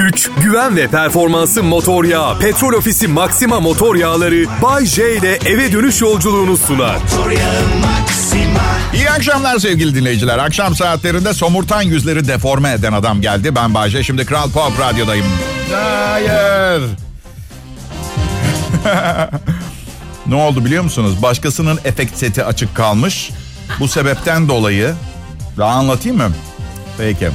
Güç, güven ve performansı motor yağı. Petrol Ofisi Maxima motor yağları Bay J ile eve dönüş yolculuğunu sunar. İyi akşamlar sevgili dinleyiciler. Akşam saatlerinde somurtan yüzleri deforme eden adam geldi. Ben Bayce. Şimdi Kral Pop Radyo'dayım. Hayır. ne oldu biliyor musunuz? Başkasının efekt seti açık kalmış. Bu sebepten dolayı daha anlatayım mı? Peki.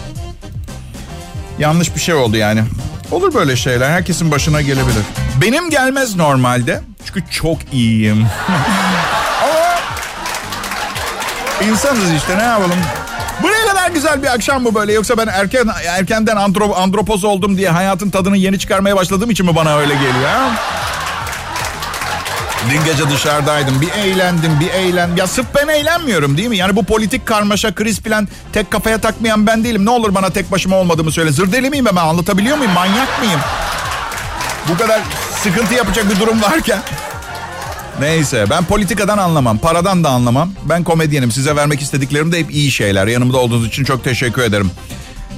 Yanlış bir şey oldu yani. Olur böyle şeyler. Herkesin başına gelebilir. Benim gelmez normalde. Çünkü çok iyiyim. Ama insanız işte ne yapalım. Bu ne kadar güzel bir akşam bu böyle. Yoksa ben erken erkenden andro, andropoz oldum diye hayatın tadını yeni çıkarmaya başladığım için mi bana öyle geliyor? Ha? Dün gece dışarıdaydım. Bir eğlendim, bir eğlendim. Ya sırf ben eğlenmiyorum değil mi? Yani bu politik karmaşa, kriz plan tek kafaya takmayan ben değilim. Ne olur bana tek başıma olmadığımı söyle. Zırdeli miyim ben? Anlatabiliyor muyum? Manyak mıyım? Bu kadar sıkıntı yapacak bir durum varken. Neyse ben politikadan anlamam. Paradan da anlamam. Ben komedyenim. Size vermek istediklerim de hep iyi şeyler. Yanımda olduğunuz için çok teşekkür ederim.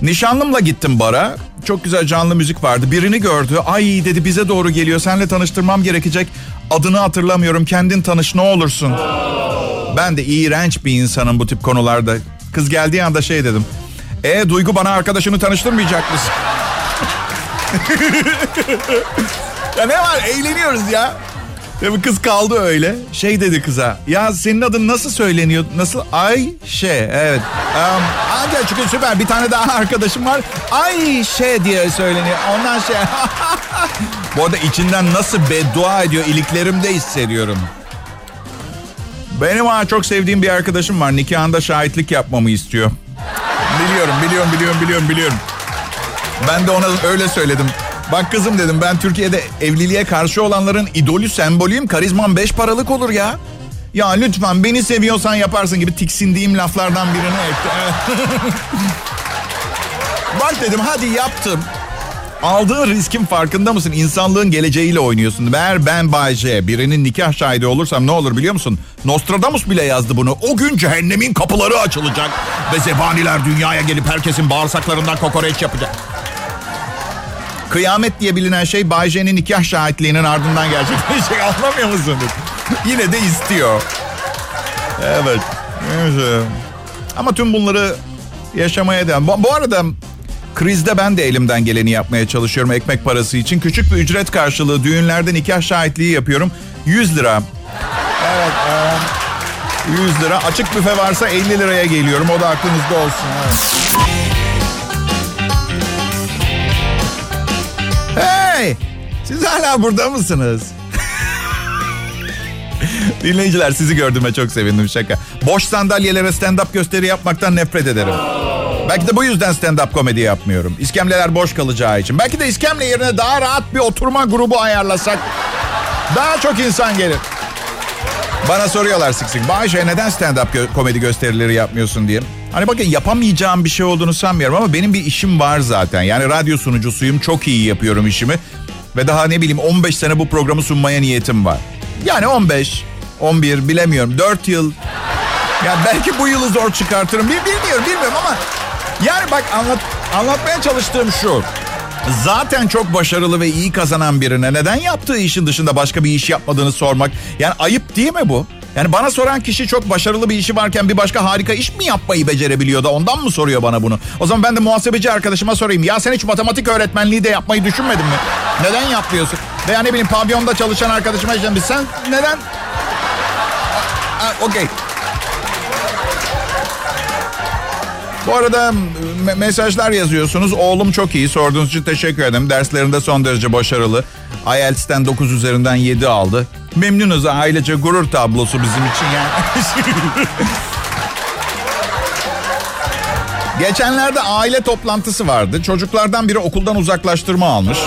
Nişanlımla gittim bara. Çok güzel canlı müzik vardı. Birini gördü. Ay dedi bize doğru geliyor. Seninle tanıştırmam gerekecek. Adını hatırlamıyorum. Kendin tanış ne olursun. Ben de iğrenç bir insanım bu tip konularda. Kız geldiği anda şey dedim. E Duygu bana arkadaşını tanıştırmayacak mısın? ya ne var eğleniyoruz ya. Tabii kız kaldı öyle. Şey dedi kıza. Ya senin adın nasıl söyleniyor? Nasıl? Ayşe. Evet. Um, ancak çünkü süper. Bir tane daha arkadaşım var. Ayşe diye söyleniyor. Ondan şey. Bu arada içinden nasıl beddua ediyor iliklerimde hissediyorum. Benim ha çok sevdiğim bir arkadaşım var. Nikahında şahitlik yapmamı istiyor. Biliyorum, biliyorum, biliyorum, biliyorum, biliyorum. Ben de ona öyle söyledim. Bak kızım dedim ben Türkiye'de evliliğe karşı olanların idolü sembolüyüm. Karizmam beş paralık olur ya. Ya lütfen beni seviyorsan yaparsın gibi tiksindiğim laflardan birini etti. Bak dedim hadi yaptım. Aldığın riskin farkında mısın? İnsanlığın geleceğiyle oynuyorsun. Eğer ben Bay birinin nikah şahidi olursam ne olur biliyor musun? Nostradamus bile yazdı bunu. O gün cehennemin kapıları açılacak. Ve zebaniler dünyaya gelip herkesin bağırsaklarından kokoreç yapacak. Kıyamet diye bilinen şey Bay nikah şahitliğinin ardından gerçekleşecek. Anlamıyor musunuz? Yine de istiyor. Evet. Neyse. Ama tüm bunları yaşamaya devam. Bu, bu arada krizde ben de elimden geleni yapmaya çalışıyorum ekmek parası için. Küçük bir ücret karşılığı düğünlerde nikah şahitliği yapıyorum. 100 lira. Evet. E, 100 lira. Açık büfe varsa 50 liraya geliyorum. O da aklınızda olsun. Evet. Hey! Siz hala burada mısınız? Dinleyiciler sizi gördüğüme çok sevindim şaka. Boş sandalyelere stand-up gösteri yapmaktan nefret ederim. Belki de bu yüzden stand-up komedi yapmıyorum. İskemleler boş kalacağı için. Belki de iskemle yerine daha rahat bir oturma grubu ayarlasak daha çok insan gelir. Bana soruyorlar sık sık. Bayşe neden stand-up komedi gösterileri yapmıyorsun diye. Hani bakın yapamayacağım bir şey olduğunu sanmıyorum ama benim bir işim var zaten. Yani radyo sunucusuyum. Çok iyi yapıyorum işimi. Ve daha ne bileyim 15 sene bu programı sunmaya niyetim var. Yani 15, 11 bilemiyorum. 4 yıl. Yani belki bu yılı zor çıkartırım. Bilmiyorum, bilmiyorum ama yani bak anlat, anlatmaya çalıştığım şu. Zaten çok başarılı ve iyi kazanan birine neden yaptığı işin dışında başka bir iş yapmadığını sormak. Yani ayıp değil mi bu? Yani bana soran kişi çok başarılı bir işi varken bir başka harika iş mi yapmayı becerebiliyor da ondan mı soruyor bana bunu? O zaman ben de muhasebeci arkadaşıma sorayım. Ya sen hiç matematik öğretmenliği de yapmayı düşünmedin mi? Neden yapmıyorsun? Veya ne bileyim pavyonda çalışan arkadaşıma diyeceğim. Sen neden? Okey. Bu arada me- mesajlar yazıyorsunuz. Oğlum çok iyi. Sorduğunuz için teşekkür ederim. Derslerinde son derece başarılı. IELTS'ten 9 üzerinden 7 aldı. Memnunuz ailece gurur tablosu bizim için yani. Geçenlerde aile toplantısı vardı. Çocuklardan biri okuldan uzaklaştırma almış.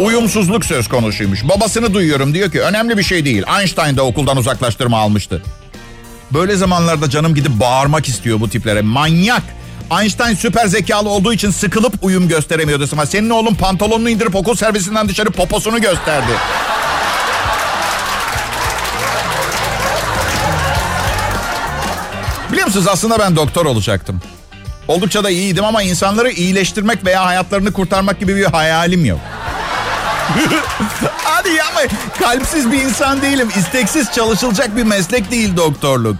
Uyumsuzluk söz konusuymuş. Babasını duyuyorum diyor ki önemli bir şey değil. Einstein da okuldan uzaklaştırma almıştı. Böyle zamanlarda canım gidip bağırmak istiyor bu tiplere. Manyak. Einstein süper zekalı olduğu için sıkılıp uyum gösteremiyordu. Ama senin oğlun pantolonunu indirip okul servisinden dışarı poposunu gösterdi. Biliyor musunuz aslında ben doktor olacaktım. Oldukça da iyiydim ama insanları iyileştirmek veya hayatlarını kurtarmak gibi bir hayalim yok. Hadi yapma. Kalpsiz bir insan değilim. İsteksiz çalışılacak bir meslek değil doktorluk.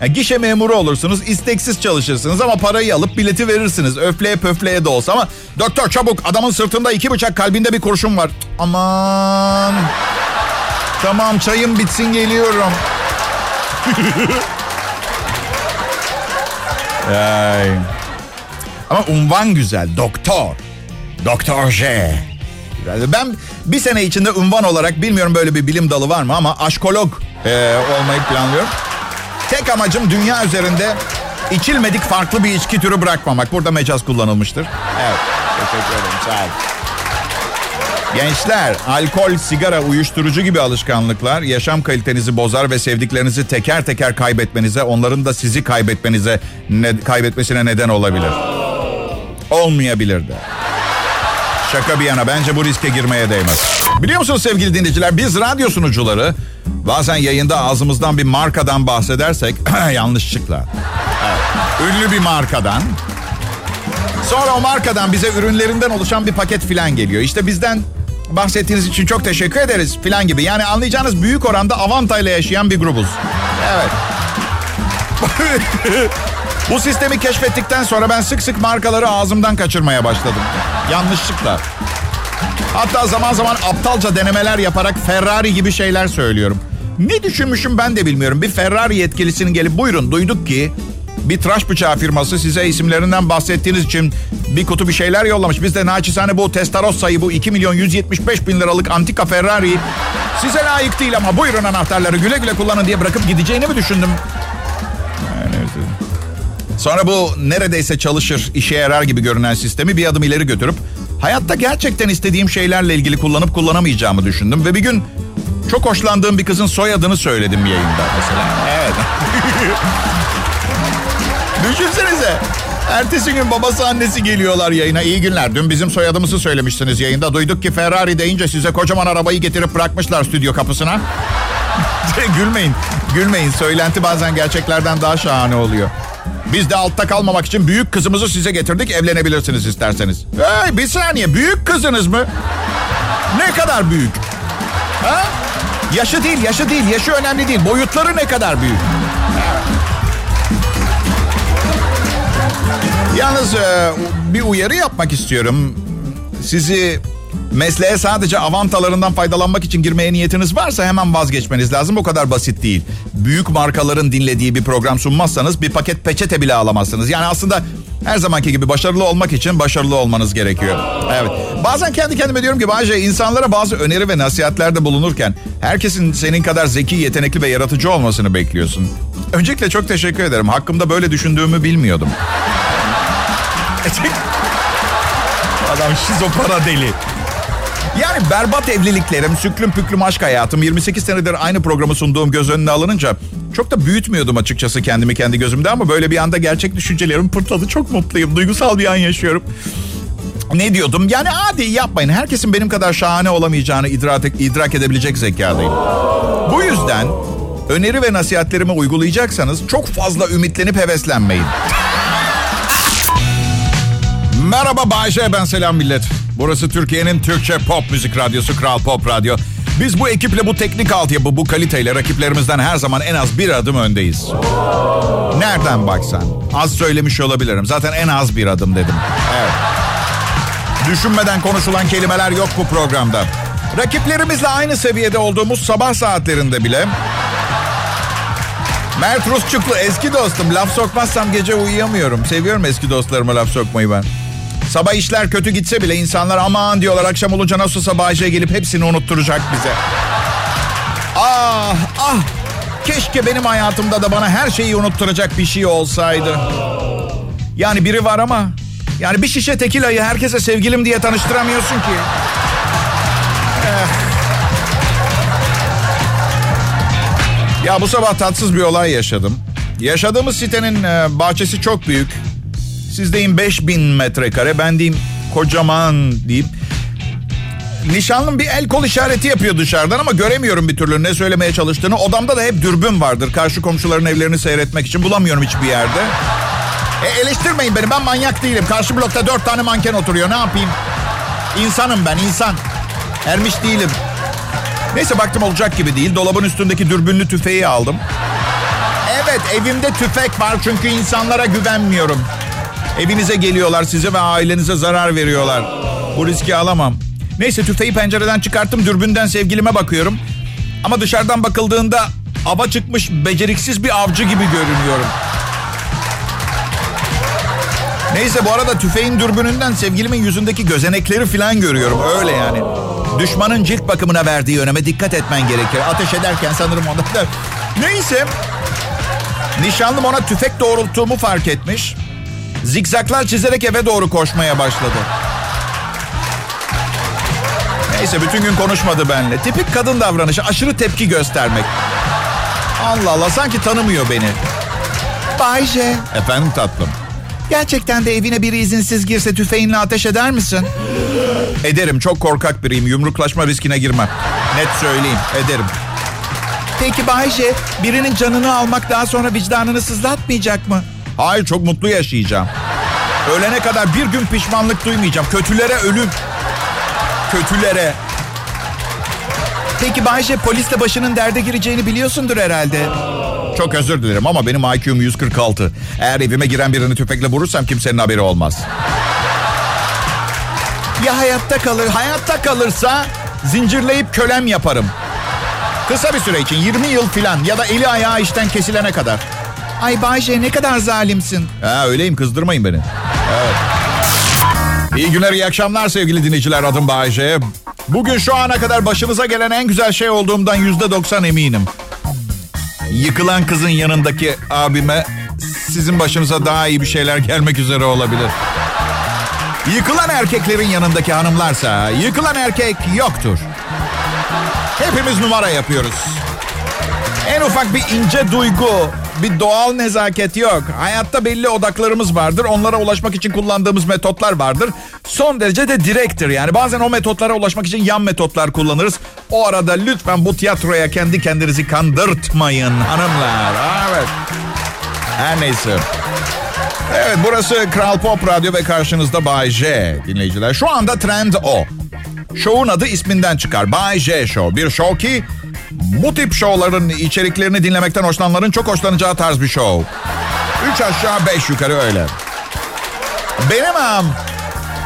Yani gişe memuru olursunuz, isteksiz çalışırsınız ama parayı alıp bileti verirsiniz. Öfleye pöfleye de olsa ama doktor çabuk adamın sırtında iki bıçak kalbinde bir kurşun var. Aman. Tamam çayım bitsin geliyorum. Ay. Ama unvan güzel. Doktor. Doktor J. Ben bir sene içinde unvan olarak bilmiyorum böyle bir bilim dalı var mı ama aşkolog e, olmayı planlıyorum. Tek amacım dünya üzerinde içilmedik farklı bir içki türü bırakmamak. Burada mecaz kullanılmıştır. Evet. Teşekkür ederim. Sağ olun. Gençler, alkol, sigara, uyuşturucu gibi alışkanlıklar yaşam kalitenizi bozar ve sevdiklerinizi teker teker kaybetmenize, onların da sizi kaybetmenize, ne, kaybetmesine neden olabilir. Olmayabilir de. Şaka bir yana bence bu riske girmeye değmez. Biliyor musunuz sevgili dinleyiciler biz radyo sunucuları bazen yayında ağzımızdan bir markadan bahsedersek yanlışlıkla. Evet, ünlü bir markadan. Sonra o markadan bize ürünlerinden oluşan bir paket filan geliyor. İşte bizden bahsettiğiniz için çok teşekkür ederiz filan gibi. Yani anlayacağınız büyük oranda avantayla yaşayan bir grubuz. Evet. Bu sistemi keşfettikten sonra ben sık sık markaları ağzımdan kaçırmaya başladım. Yanlışlıkla. Hatta zaman zaman aptalca denemeler yaparak Ferrari gibi şeyler söylüyorum. Ne düşünmüşüm ben de bilmiyorum. Bir Ferrari yetkilisinin gelip buyurun duyduk ki bir tıraş bıçağı firması size isimlerinden bahsettiğiniz için bir kutu bir şeyler yollamış. Biz de naçizane bu Testarossa'yı bu 2 milyon 175 bin liralık antika Ferrari'yi size layık değil ama buyurun anahtarları güle güle kullanın diye bırakıp gideceğini mi düşündüm? Sonra bu neredeyse çalışır, işe yarar gibi görünen sistemi bir adım ileri götürüp hayatta gerçekten istediğim şeylerle ilgili kullanıp kullanamayacağımı düşündüm ve bir gün çok hoşlandığım bir kızın soyadını söyledim yayında mesela. Evet. Düşünsenize. Ertesi gün babası annesi geliyorlar yayına. İyi günler. Dün bizim soyadımızı söylemiştiniz yayında. Duyduk ki Ferrari deyince size kocaman arabayı getirip bırakmışlar stüdyo kapısına. gülmeyin. Gülmeyin. Söylenti bazen gerçeklerden daha şahane oluyor. Biz de altta kalmamak için büyük kızımızı size getirdik. Evlenebilirsiniz isterseniz. Hey bir saniye. Büyük kızınız mı? Ne kadar büyük? Ha? Yaşı değil, yaşı değil. Yaşı önemli değil. Boyutları ne kadar büyük? Yalnız e, bir uyarı yapmak istiyorum. Sizi mesleğe sadece avantalarından faydalanmak için girmeye niyetiniz varsa hemen vazgeçmeniz lazım. O kadar basit değil. Büyük markaların dinlediği bir program sunmazsanız bir paket peçete bile alamazsınız. Yani aslında her zamanki gibi başarılı olmak için başarılı olmanız gerekiyor. Evet. Bazen kendi kendime diyorum ki Bayce insanlara bazı öneri ve nasihatlerde bulunurken herkesin senin kadar zeki, yetenekli ve yaratıcı olmasını bekliyorsun. Öncelikle çok teşekkür ederim. Hakkımda böyle düşündüğümü bilmiyordum. Adam şizopara deli. Yani berbat evliliklerim, süklüm püklüm aşk hayatım, 28 senedir aynı programı sunduğum göz önüne alınınca çok da büyütmüyordum açıkçası kendimi kendi gözümde ama böyle bir anda gerçek düşüncelerim pırtladı. Çok mutluyum, duygusal bir an yaşıyorum. Ne diyordum? Yani hadi yapmayın. Herkesin benim kadar şahane olamayacağını idrak, idrak edebilecek zekadayım. Bu yüzden öneri ve nasihatlerimi uygulayacaksanız çok fazla ümitlenip heveslenmeyin. Merhaba Bayşe ben selam millet. Burası Türkiye'nin Türkçe pop müzik radyosu Kral Pop Radyo. Biz bu ekiple bu teknik altyapı bu kaliteyle rakiplerimizden her zaman en az bir adım öndeyiz. Nereden baksan. Az söylemiş olabilirim. Zaten en az bir adım dedim. Evet. Düşünmeden konuşulan kelimeler yok bu programda. Rakiplerimizle aynı seviyede olduğumuz sabah saatlerinde bile Mert Rusçuklu eski dostum. Laf sokmazsam gece uyuyamıyorum. Seviyorum eski dostlarıma laf sokmayı ben. Sabah işler kötü gitse bile insanlar aman diyorlar akşam olunca nasılsa Bayce'ye gelip hepsini unutturacak bize. Ah ah keşke benim hayatımda da bana her şeyi unutturacak bir şey olsaydı. Yani biri var ama yani bir şişe tekilayı herkese sevgilim diye tanıştıramıyorsun ki. Eh. Ya bu sabah tatsız bir olay yaşadım. Yaşadığımız sitenin e, bahçesi çok büyük. Siz deyin 5000 metrekare. Ben diyeyim kocaman deyip. Nişanlım bir el kol işareti yapıyor dışarıdan ama göremiyorum bir türlü ne söylemeye çalıştığını. Odamda da hep dürbün vardır. Karşı komşuların evlerini seyretmek için bulamıyorum hiçbir yerde. E, eleştirmeyin beni ben manyak değilim. Karşı blokta dört tane manken oturuyor ne yapayım? İnsanım ben insan. Ermiş değilim. Neyse baktım olacak gibi değil. Dolabın üstündeki dürbünlü tüfeği aldım. Evet evimde tüfek var çünkü insanlara güvenmiyorum. Evinize geliyorlar size ve ailenize zarar veriyorlar. Bu riski alamam. Neyse tüfeği pencereden çıkarttım dürbünden sevgilime bakıyorum. Ama dışarıdan bakıldığında ava çıkmış beceriksiz bir avcı gibi görünüyorum. Neyse bu arada tüfeğin dürbününden sevgilimin yüzündeki gözenekleri falan görüyorum. Öyle yani. Düşmanın cilt bakımına verdiği öneme dikkat etmen gerekir. Ateş ederken sanırım onda da. Neyse. Nişanlım ona tüfek doğrulttuğumu fark etmiş. Zikzaklar çizerek eve doğru koşmaya başladı. Neyse bütün gün konuşmadı benimle. Tipik kadın davranışı aşırı tepki göstermek. Allah Allah sanki tanımıyor beni. Bayce. Efendim tatlım. Gerçekten de evine biri izinsiz girse tüfeğinle ateş eder misin? Ederim. Çok korkak biriyim. Yumruklaşma riskine girmem. Net söyleyeyim. Ederim. Peki Bayce, birinin canını almak daha sonra vicdanını sızlatmayacak mı? Hayır, çok mutlu yaşayacağım. Ölene kadar bir gün pişmanlık duymayacağım. Kötülere ölüm. Kötülere. Peki Bayce, polisle başının derde gireceğini biliyorsundur herhalde. Çok özür dilerim ama benim IQ'm 146. Eğer evime giren birini tüfekle vurursam kimsenin haberi olmaz. Ya hayatta kalır, hayatta kalırsa zincirleyip kölem yaparım. Kısa bir süre için 20 yıl filan ya da eli ayağı işten kesilene kadar. Ay Bayce ne kadar zalimsin. Ha öyleyim kızdırmayın beni. Evet. İyi günler, iyi akşamlar sevgili dinleyiciler. Adım Bayce. Bugün şu ana kadar başınıza gelen en güzel şey olduğumdan yüzde doksan eminim. Yıkılan kızın yanındaki abime sizin başınıza daha iyi bir şeyler gelmek üzere olabilir. Yıkılan erkeklerin yanındaki hanımlarsa yıkılan erkek yoktur. Hepimiz numara yapıyoruz. En ufak bir ince duygu, bir doğal nezaket yok. Hayatta belli odaklarımız vardır. Onlara ulaşmak için kullandığımız metotlar vardır. Son derece de direktir. Yani bazen o metotlara ulaşmak için yan metotlar kullanırız. O arada lütfen bu tiyatroya kendi kendinizi kandırtmayın hanımlar. Evet. Her neyse. Evet burası Kral Pop Radyo ve karşınızda Bay J dinleyiciler. Şu anda trend o. Show'un adı isminden çıkar. Bay J Show. Bir show ki bu tip şovların içeriklerini dinlemekten hoşlananların çok hoşlanacağı tarz bir show. Üç aşağı beş yukarı öyle. Benim am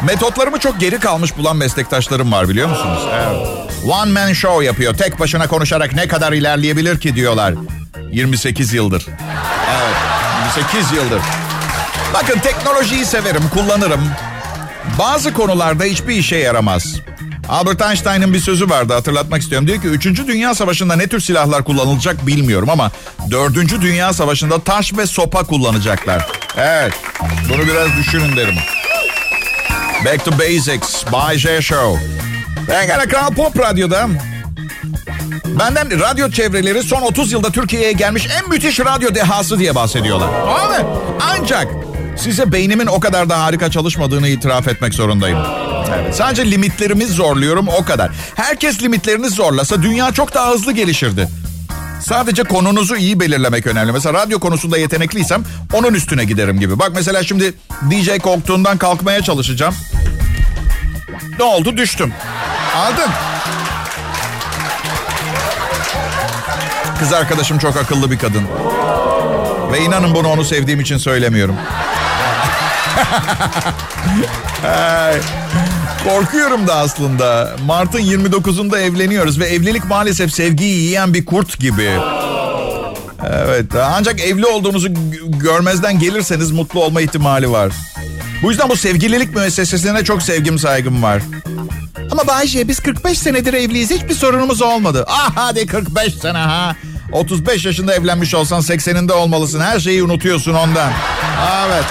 metotlarımı çok geri kalmış bulan meslektaşlarım var biliyor musunuz? Evet. One man show yapıyor. Tek başına konuşarak ne kadar ilerleyebilir ki diyorlar. 28 yıldır. Evet 28 yıldır. Bakın teknolojiyi severim, kullanırım. Bazı konularda hiçbir işe yaramaz. Albert Einstein'ın bir sözü vardı hatırlatmak istiyorum. Diyor ki 3. Dünya Savaşı'nda ne tür silahlar kullanılacak bilmiyorum ama 4. Dünya Savaşı'nda taş ve sopa kullanacaklar. Evet bunu biraz düşünün derim. Back to Basics, Bay J Show. Ben gene Kral Pop Radyo'da. Benden radyo çevreleri son 30 yılda Türkiye'ye gelmiş en müthiş radyo dehası diye bahsediyorlar. Abi ancak size beynimin o kadar da harika çalışmadığını itiraf etmek zorundayım. Evet, sadece limitlerimi zorluyorum o kadar. Herkes limitlerini zorlasa dünya çok daha hızlı gelişirdi. Sadece konunuzu iyi belirlemek önemli. Mesela radyo konusunda yetenekliysem onun üstüne giderim gibi. Bak mesela şimdi DJ koltuğundan kalkmaya çalışacağım. Ne oldu? Düştüm. Aldın. Kız arkadaşım çok akıllı bir kadın. Ve inanın bunu onu sevdiğim için söylemiyorum. Korkuyorum da aslında. Mart'ın 29'unda evleniyoruz ve evlilik maalesef sevgiyi yiyen bir kurt gibi. Evet ancak evli olduğunuzu görmezden gelirseniz mutlu olma ihtimali var. Bu yüzden bu sevgililik müessesesine çok sevgim saygım var. Ama Bayşe biz 45 senedir evliyiz hiçbir sorunumuz olmadı. Ah hadi 45 sene ha. 35 yaşında evlenmiş olsan 80'inde olmalısın. Her şeyi unutuyorsun ondan. Evet.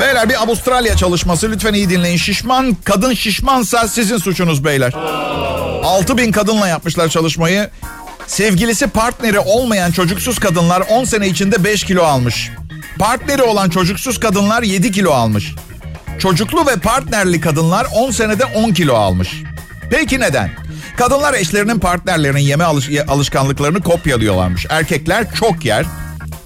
Beyler bir Avustralya çalışması lütfen iyi dinleyin. Şişman kadın şişmansa sizin suçunuz beyler. 6 bin kadınla yapmışlar çalışmayı. Sevgilisi partneri olmayan çocuksuz kadınlar 10 sene içinde 5 kilo almış. Partneri olan çocuksuz kadınlar 7 kilo almış. Çocuklu ve partnerli kadınlar 10 senede 10 kilo almış. Peki neden? Kadınlar eşlerinin partnerlerinin yeme alış- alışkanlıklarını kopyalıyorlarmış. Erkekler çok yer,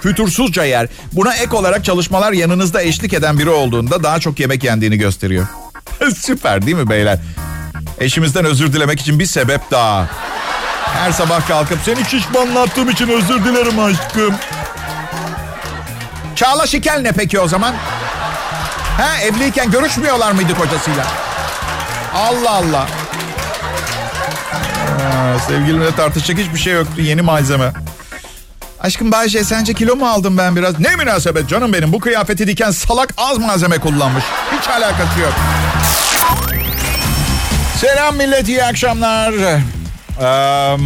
fütursuzca yer. Buna ek olarak çalışmalar yanınızda eşlik eden biri olduğunda daha çok yemek yendiğini gösteriyor. Süper değil mi beyler? Eşimizden özür dilemek için bir sebep daha. Her sabah kalkıp seni şişmanlattığım için özür dilerim aşkım. Çağla Şikel ne peki o zaman? Ha evliyken görüşmüyorlar mıydı kocasıyla? Allah Allah. Aa, sevgilimle tartışacak hiçbir şey yoktu. Yeni malzeme. Aşkım Bayce sence kilo mu aldım ben biraz? Ne münasebet canım benim. Bu kıyafeti diken salak az malzeme kullanmış. Hiç alakası yok. Selam millet iyi akşamlar. Ee,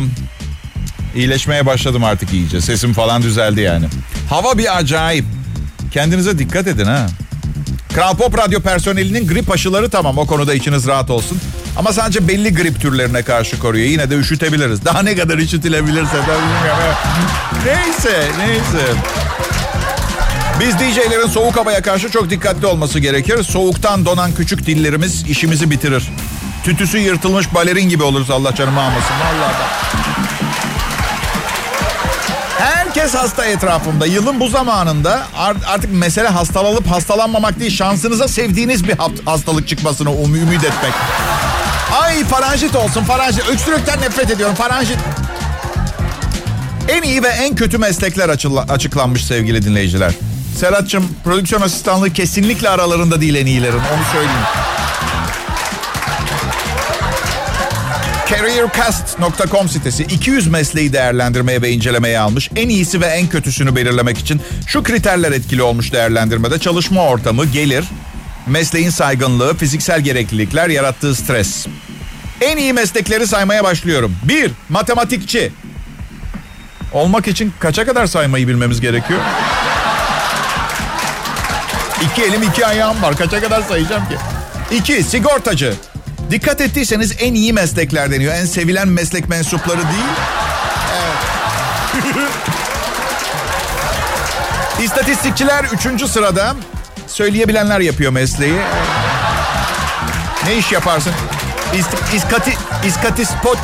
iyileşmeye başladım artık iyice. Sesim falan düzeldi yani. Hava bir acayip. Kendinize dikkat edin ha. Kral Pop Radyo personelinin grip aşıları tamam o konuda içiniz rahat olsun. Ama sadece belli grip türlerine karşı koruyor. Yine de üşütebiliriz. Daha ne kadar üşütülebilirse de bilmiyorum. Neyse, neyse. Biz DJ'lerin soğuk havaya karşı çok dikkatli olması gerekir. Soğuktan donan küçük dillerimiz işimizi bitirir. Tütüsü yırtılmış balerin gibi oluruz Allah canımı almasın. Vallahi bak. Herkes hasta etrafımda. Yılın bu zamanında artık mesele hastalanıp hastalanmamak değil. Şansınıza sevdiğiniz bir hastalık çıkmasını um ümit etmek. Ay faranjit olsun faranjit. Öksürükten nefret ediyorum faranjit. En iyi ve en kötü meslekler açıklanmış sevgili dinleyiciler. Serhat'cığım prodüksiyon asistanlığı kesinlikle aralarında değil en iyilerin onu söyleyeyim. Careercast.com sitesi 200 mesleği değerlendirmeye ve incelemeye almış. En iyisi ve en kötüsünü belirlemek için şu kriterler etkili olmuş değerlendirmede. Çalışma ortamı, gelir, mesleğin saygınlığı, fiziksel gereklilikler, yarattığı stres. En iyi meslekleri saymaya başlıyorum. 1. Matematikçi. Olmak için kaça kadar saymayı bilmemiz gerekiyor? İki elim iki ayağım var. Kaça kadar sayacağım ki? İki, sigortacı. Dikkat ettiyseniz en iyi meslekler deniyor. En sevilen meslek mensupları değil. Evet. İstatistikçiler üçüncü sırada. Söyleyebilenler yapıyor mesleği. Ne iş yaparsın? İst, iskati, iskatispot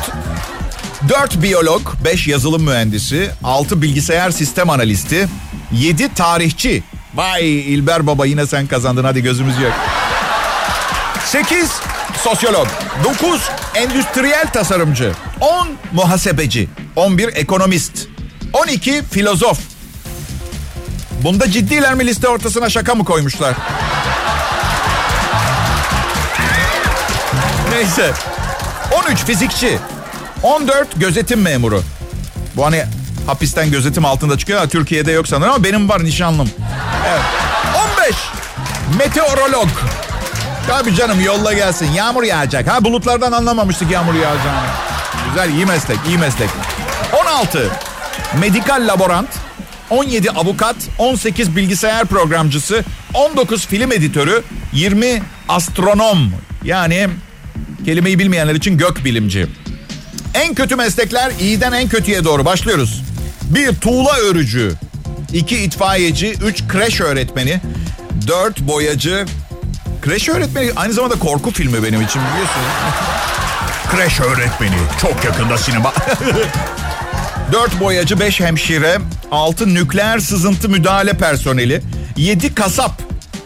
4 biyolog, 5 yazılım mühendisi, 6 bilgisayar sistem analisti, 7 tarihçi. Vay İlber Baba yine sen kazandın hadi gözümüz yok. 8 sosyolog, 9 endüstriyel tasarımcı, 10 muhasebeci, 11 ekonomist, 12 filozof. Bunda ciddiler mi liste ortasına şaka mı koymuşlar? Neyse. 13 fizikçi, 14 gözetim memuru. Bu hani hapisten gözetim altında çıkıyor. Türkiye'de yok sanırım ama benim var nişanlım. Evet. 15 meteorolog. Tabii canım yolla gelsin. Yağmur yağacak. Ha bulutlardan anlamamıştık yağmur yağacağını. Güzel iyi meslek iyi meslek. 16 medikal laborant. 17 avukat, 18 bilgisayar programcısı, 19 film editörü, 20 astronom. Yani kelimeyi bilmeyenler için gök bilimci. En kötü meslekler iyiden en kötüye doğru başlıyoruz. Bir tuğla örücü, iki itfaiyeci, üç kreş öğretmeni, dört boyacı, Kreş öğretmeni aynı zamanda korku filmi benim için biliyorsunuz. Kreş öğretmeni çok yakında sinema. Dört boyacı, beş hemşire, altı nükleer sızıntı müdahale personeli, yedi kasap.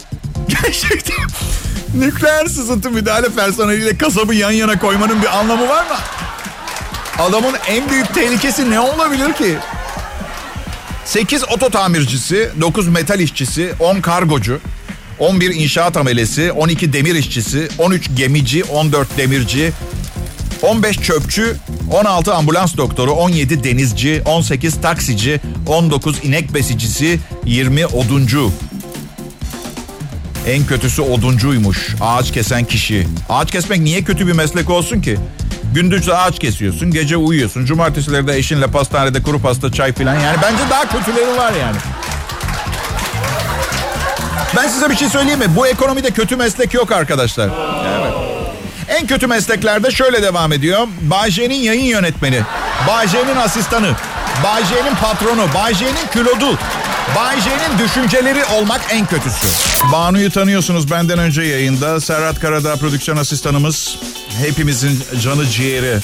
Gerçekten nükleer sızıntı müdahale personeliyle kasabı yan yana koymanın bir anlamı var mı? Adamın en büyük tehlikesi ne olabilir ki? 8 oto tamircisi, 9 metal işçisi, 10 kargocu, 11 inşaat amelesi, 12 demir işçisi, 13 gemici, 14 demirci, 15 çöpçü, 16 ambulans doktoru, 17 denizci, 18 taksici, 19 inek besicisi, 20 oduncu. En kötüsü oduncuymuş. Ağaç kesen kişi. Ağaç kesmek niye kötü bir meslek olsun ki? Gündüz ağaç kesiyorsun, gece uyuyorsun. Cumartesileri de eşinle pastanede kuru pasta, çay filan. Yani bence daha kötüleri var yani. Ben size bir şey söyleyeyim mi? Bu ekonomide kötü meslek yok arkadaşlar. En kötü mesleklerde şöyle devam ediyor. Bayce'nin yayın yönetmeni, Bayce'nin asistanı, Bayce'nin patronu, Bayce'nin külodu, Bayce'nin düşünceleri olmak en kötüsü. Banu'yu tanıyorsunuz benden önce yayında. Serhat Karadağ prodüksiyon asistanımız. Hepimizin canı ciğeri.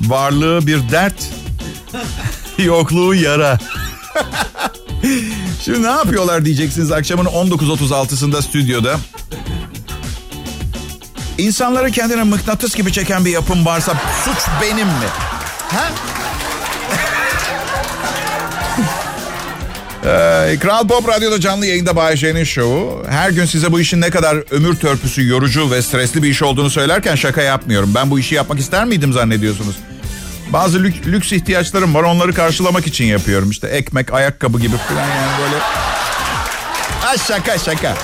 Varlığı bir dert, yokluğu yara. Şimdi ne yapıyorlar diyeceksiniz akşamın 19.36'sında stüdyoda. İnsanları kendine mıknatıs gibi çeken bir yapım varsa suç benim mi? Ha? Ee, Kral Pop Radyo'da canlı yayında Bay J'nin şovu. Her gün size bu işin ne kadar ömür törpüsü, yorucu ve stresli bir iş olduğunu söylerken şaka yapmıyorum. Ben bu işi yapmak ister miydim zannediyorsunuz? Bazı lük, lüks ihtiyaçlarım var onları karşılamak için yapıyorum. İşte ekmek, ayakkabı gibi falan yani böyle. Ha şaka şaka.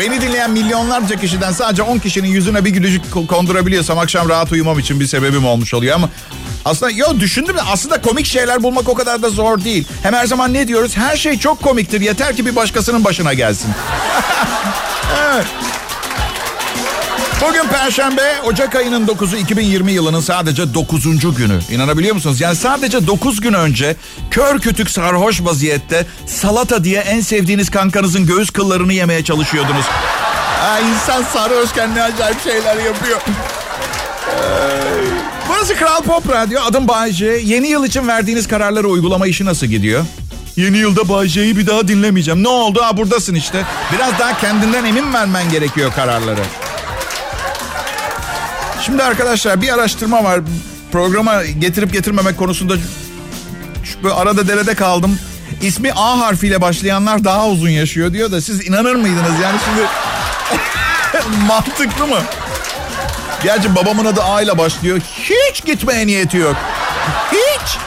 Beni dinleyen milyonlarca kişiden sadece 10 kişinin yüzüne bir gülücük kondurabiliyorsam akşam rahat uyumam için bir sebebim olmuş oluyor ama aslında yo düşündüm de aslında komik şeyler bulmak o kadar da zor değil. Hem her zaman ne diyoruz? Her şey çok komiktir. Yeter ki bir başkasının başına gelsin. evet. Bugün Perşembe, Ocak ayının 9'u 2020 yılının sadece 9. günü. İnanabiliyor musunuz? Yani sadece 9 gün önce kör kütük sarhoş vaziyette salata diye en sevdiğiniz kankanızın göğüs kıllarını yemeye çalışıyordunuz. Ha, insan sarhoşken ne acayip şeyler yapıyor. Burası Kral Pop Radyo. Adım Bayce. Yeni yıl için verdiğiniz kararları uygulama işi nasıl gidiyor? Yeni yılda Bayce'yi bir daha dinlemeyeceğim. Ne oldu? Ha buradasın işte. Biraz daha kendinden emin vermen gerekiyor kararları. Şimdi arkadaşlar bir araştırma var. Programa getirip getirmemek konusunda böyle arada derede kaldım. İsmi A harfiyle başlayanlar daha uzun yaşıyor diyor da siz inanır mıydınız? Yani şimdi mantıklı mı? Gerçi babamın adı A ile başlıyor. Hiç gitmeye niyeti yok. Hiç.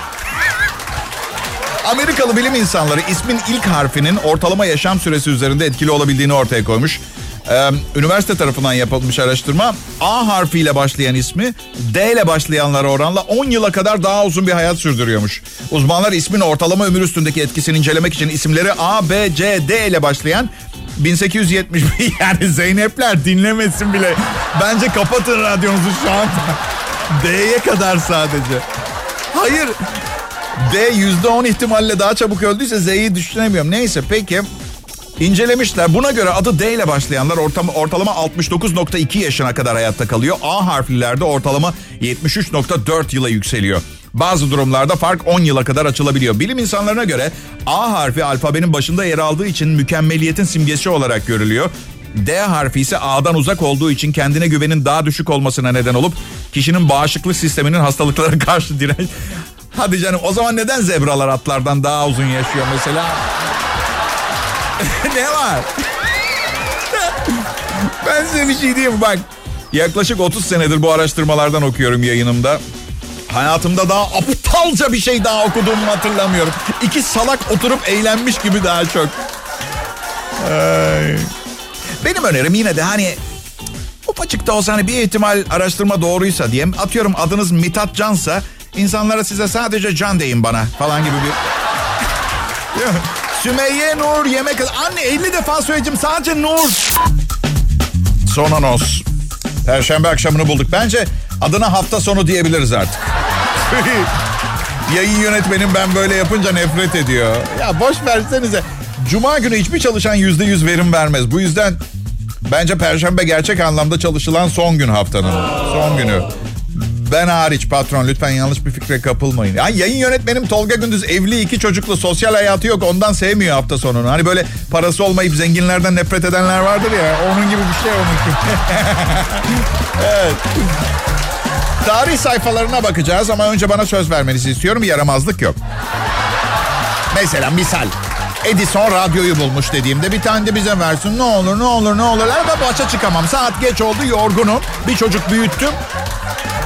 Amerikalı bilim insanları ismin ilk harfinin ortalama yaşam süresi üzerinde etkili olabildiğini ortaya koymuş. Üniversite tarafından yapılmış araştırma A harfiyle başlayan ismi D ile başlayanlara oranla 10 yıla kadar daha uzun bir hayat sürdürüyormuş. Uzmanlar ismin ortalama ömür üstündeki etkisini incelemek için isimleri A, B, C, D ile başlayan 1870 yani Zeynepler dinlemesin bile. Bence kapatın radyonuzu şu anda. D'ye kadar sadece. Hayır. D yüzde on ihtimalle daha çabuk öldüyse Z'yi düşünemiyorum. Neyse peki. İncelemişler. Buna göre adı D ile başlayanlar ortalama, ortalama 69.2 yaşına kadar hayatta kalıyor. A harflilerde ortalama 73.4 yıla yükseliyor. Bazı durumlarda fark 10 yıla kadar açılabiliyor. Bilim insanlarına göre A harfi alfabenin başında yer aldığı için mükemmeliyetin simgesi olarak görülüyor. D harfi ise A'dan uzak olduğu için kendine güvenin daha düşük olmasına neden olup kişinin bağışıklık sisteminin hastalıklara karşı direnç... Hadi canım o zaman neden zebralar atlardan daha uzun yaşıyor mesela? ne var? ben size bir şey diyeyim bak. Yaklaşık 30 senedir bu araştırmalardan okuyorum yayınımda. Hayatımda daha aptalca bir şey daha okuduğumu hatırlamıyorum. İki salak oturup eğlenmiş gibi daha çok. Ay. Benim önerim yine de hani ufacık da olsa hani bir ihtimal araştırma doğruysa diyeyim. Atıyorum adınız Mithat Cansa insanlara size sadece Can deyin bana falan gibi bir... Sümeyye Nur yemek... Anne 50 defa söyleyeceğim sadece Nur. Son anons. Perşembe akşamını bulduk. Bence adına hafta sonu diyebiliriz artık. Yayın yönetmenim ben böyle yapınca nefret ediyor. Ya boş versenize. Cuma günü hiçbir çalışan yüzde yüz verim vermez. Bu yüzden bence perşembe gerçek anlamda çalışılan son gün haftanın. Son günü. Ben hariç patron lütfen yanlış bir fikre kapılmayın. Yani yayın yönetmenim Tolga Gündüz evli iki çocuklu sosyal hayatı yok ondan sevmiyor hafta sonunu. Hani böyle parası olmayıp zenginlerden nefret edenler vardır ya onun gibi bir şey onunki. evet. Tarih sayfalarına bakacağız ama önce bana söz vermenizi istiyorum. Yaramazlık yok. Mesela misal. Edison radyoyu bulmuş dediğimde bir tane de bize versin. Ne olur ne olur ne olur. Ama başa çıkamam. Saat geç oldu yorgunum. Bir çocuk büyüttüm.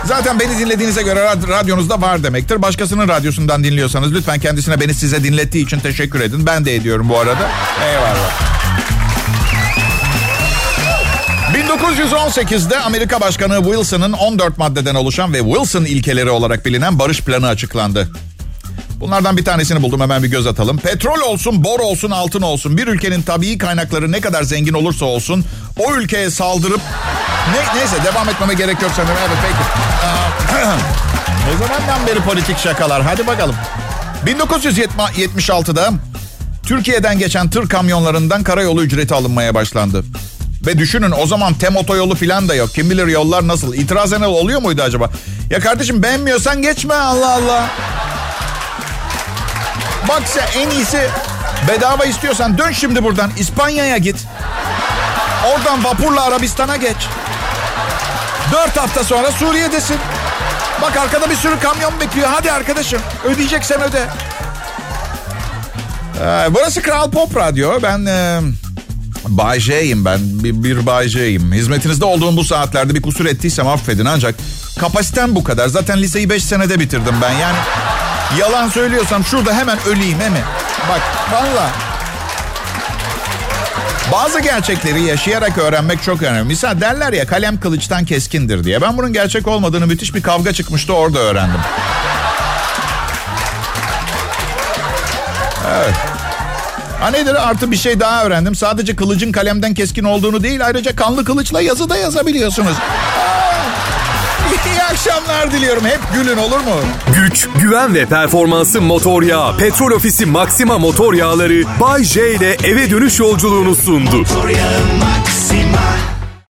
Zaten beni dinlediğinize göre radyonuzda var demektir. Başkasının radyosundan dinliyorsanız lütfen kendisine beni size dinlettiği için teşekkür edin. Ben de ediyorum bu arada. Eyvallah. 1918'de Amerika Başkanı Wilson'ın 14 maddeden oluşan ve Wilson ilkeleri olarak bilinen barış planı açıklandı. Bunlardan bir tanesini buldum hemen bir göz atalım. Petrol olsun, bor olsun, altın olsun. Bir ülkenin tabii kaynakları ne kadar zengin olursa olsun o ülkeye saldırıp... Ne, neyse devam etmeme gerek yok sanırım. Evet peki. ne zamandan beri politik şakalar? Hadi bakalım. 1976'da Türkiye'den geçen tır kamyonlarından karayolu ücreti alınmaya başlandı. Ve düşünün o zaman tem otoyolu falan da yok. Kim bilir yollar nasıl? İtiraz eden oluyor muydu acaba? Ya kardeşim beğenmiyorsan geçme Allah Allah. Bak sen en iyisi bedava istiyorsan dön şimdi buradan İspanya'ya git. Oradan vapurla Arabistan'a geç. Dört hafta sonra Suriye'desin. Bak arkada bir sürü kamyon bekliyor. Hadi arkadaşım ödeyeceksen öde. Ee, burası Kral Pop Radyo. Ben e, Bay J'yim ben. Bir, bir Bay J'yim. Hizmetinizde olduğum bu saatlerde bir kusur ettiysem affedin ancak kapasitem bu kadar. Zaten liseyi 5 senede bitirdim ben. Yani yalan söylüyorsam şurada hemen öleyim he mi? Bak valla. Bazı gerçekleri yaşayarak öğrenmek çok önemli. Misal derler ya kalem kılıçtan keskindir diye. Ben bunun gerçek olmadığını müthiş bir kavga çıkmıştı orada öğrendim. Evet. Ha nedir artı bir şey daha öğrendim. Sadece kılıcın kalemden keskin olduğunu değil ayrıca kanlı kılıçla yazı da yazabiliyorsunuz. İyi akşamlar diliyorum. Hep gülün olur mu? Güç, güven ve performansı motor yağı. Petrol Ofisi Maxima motor yağları Bay J ile eve dönüş yolculuğunu sundu. Motor yağı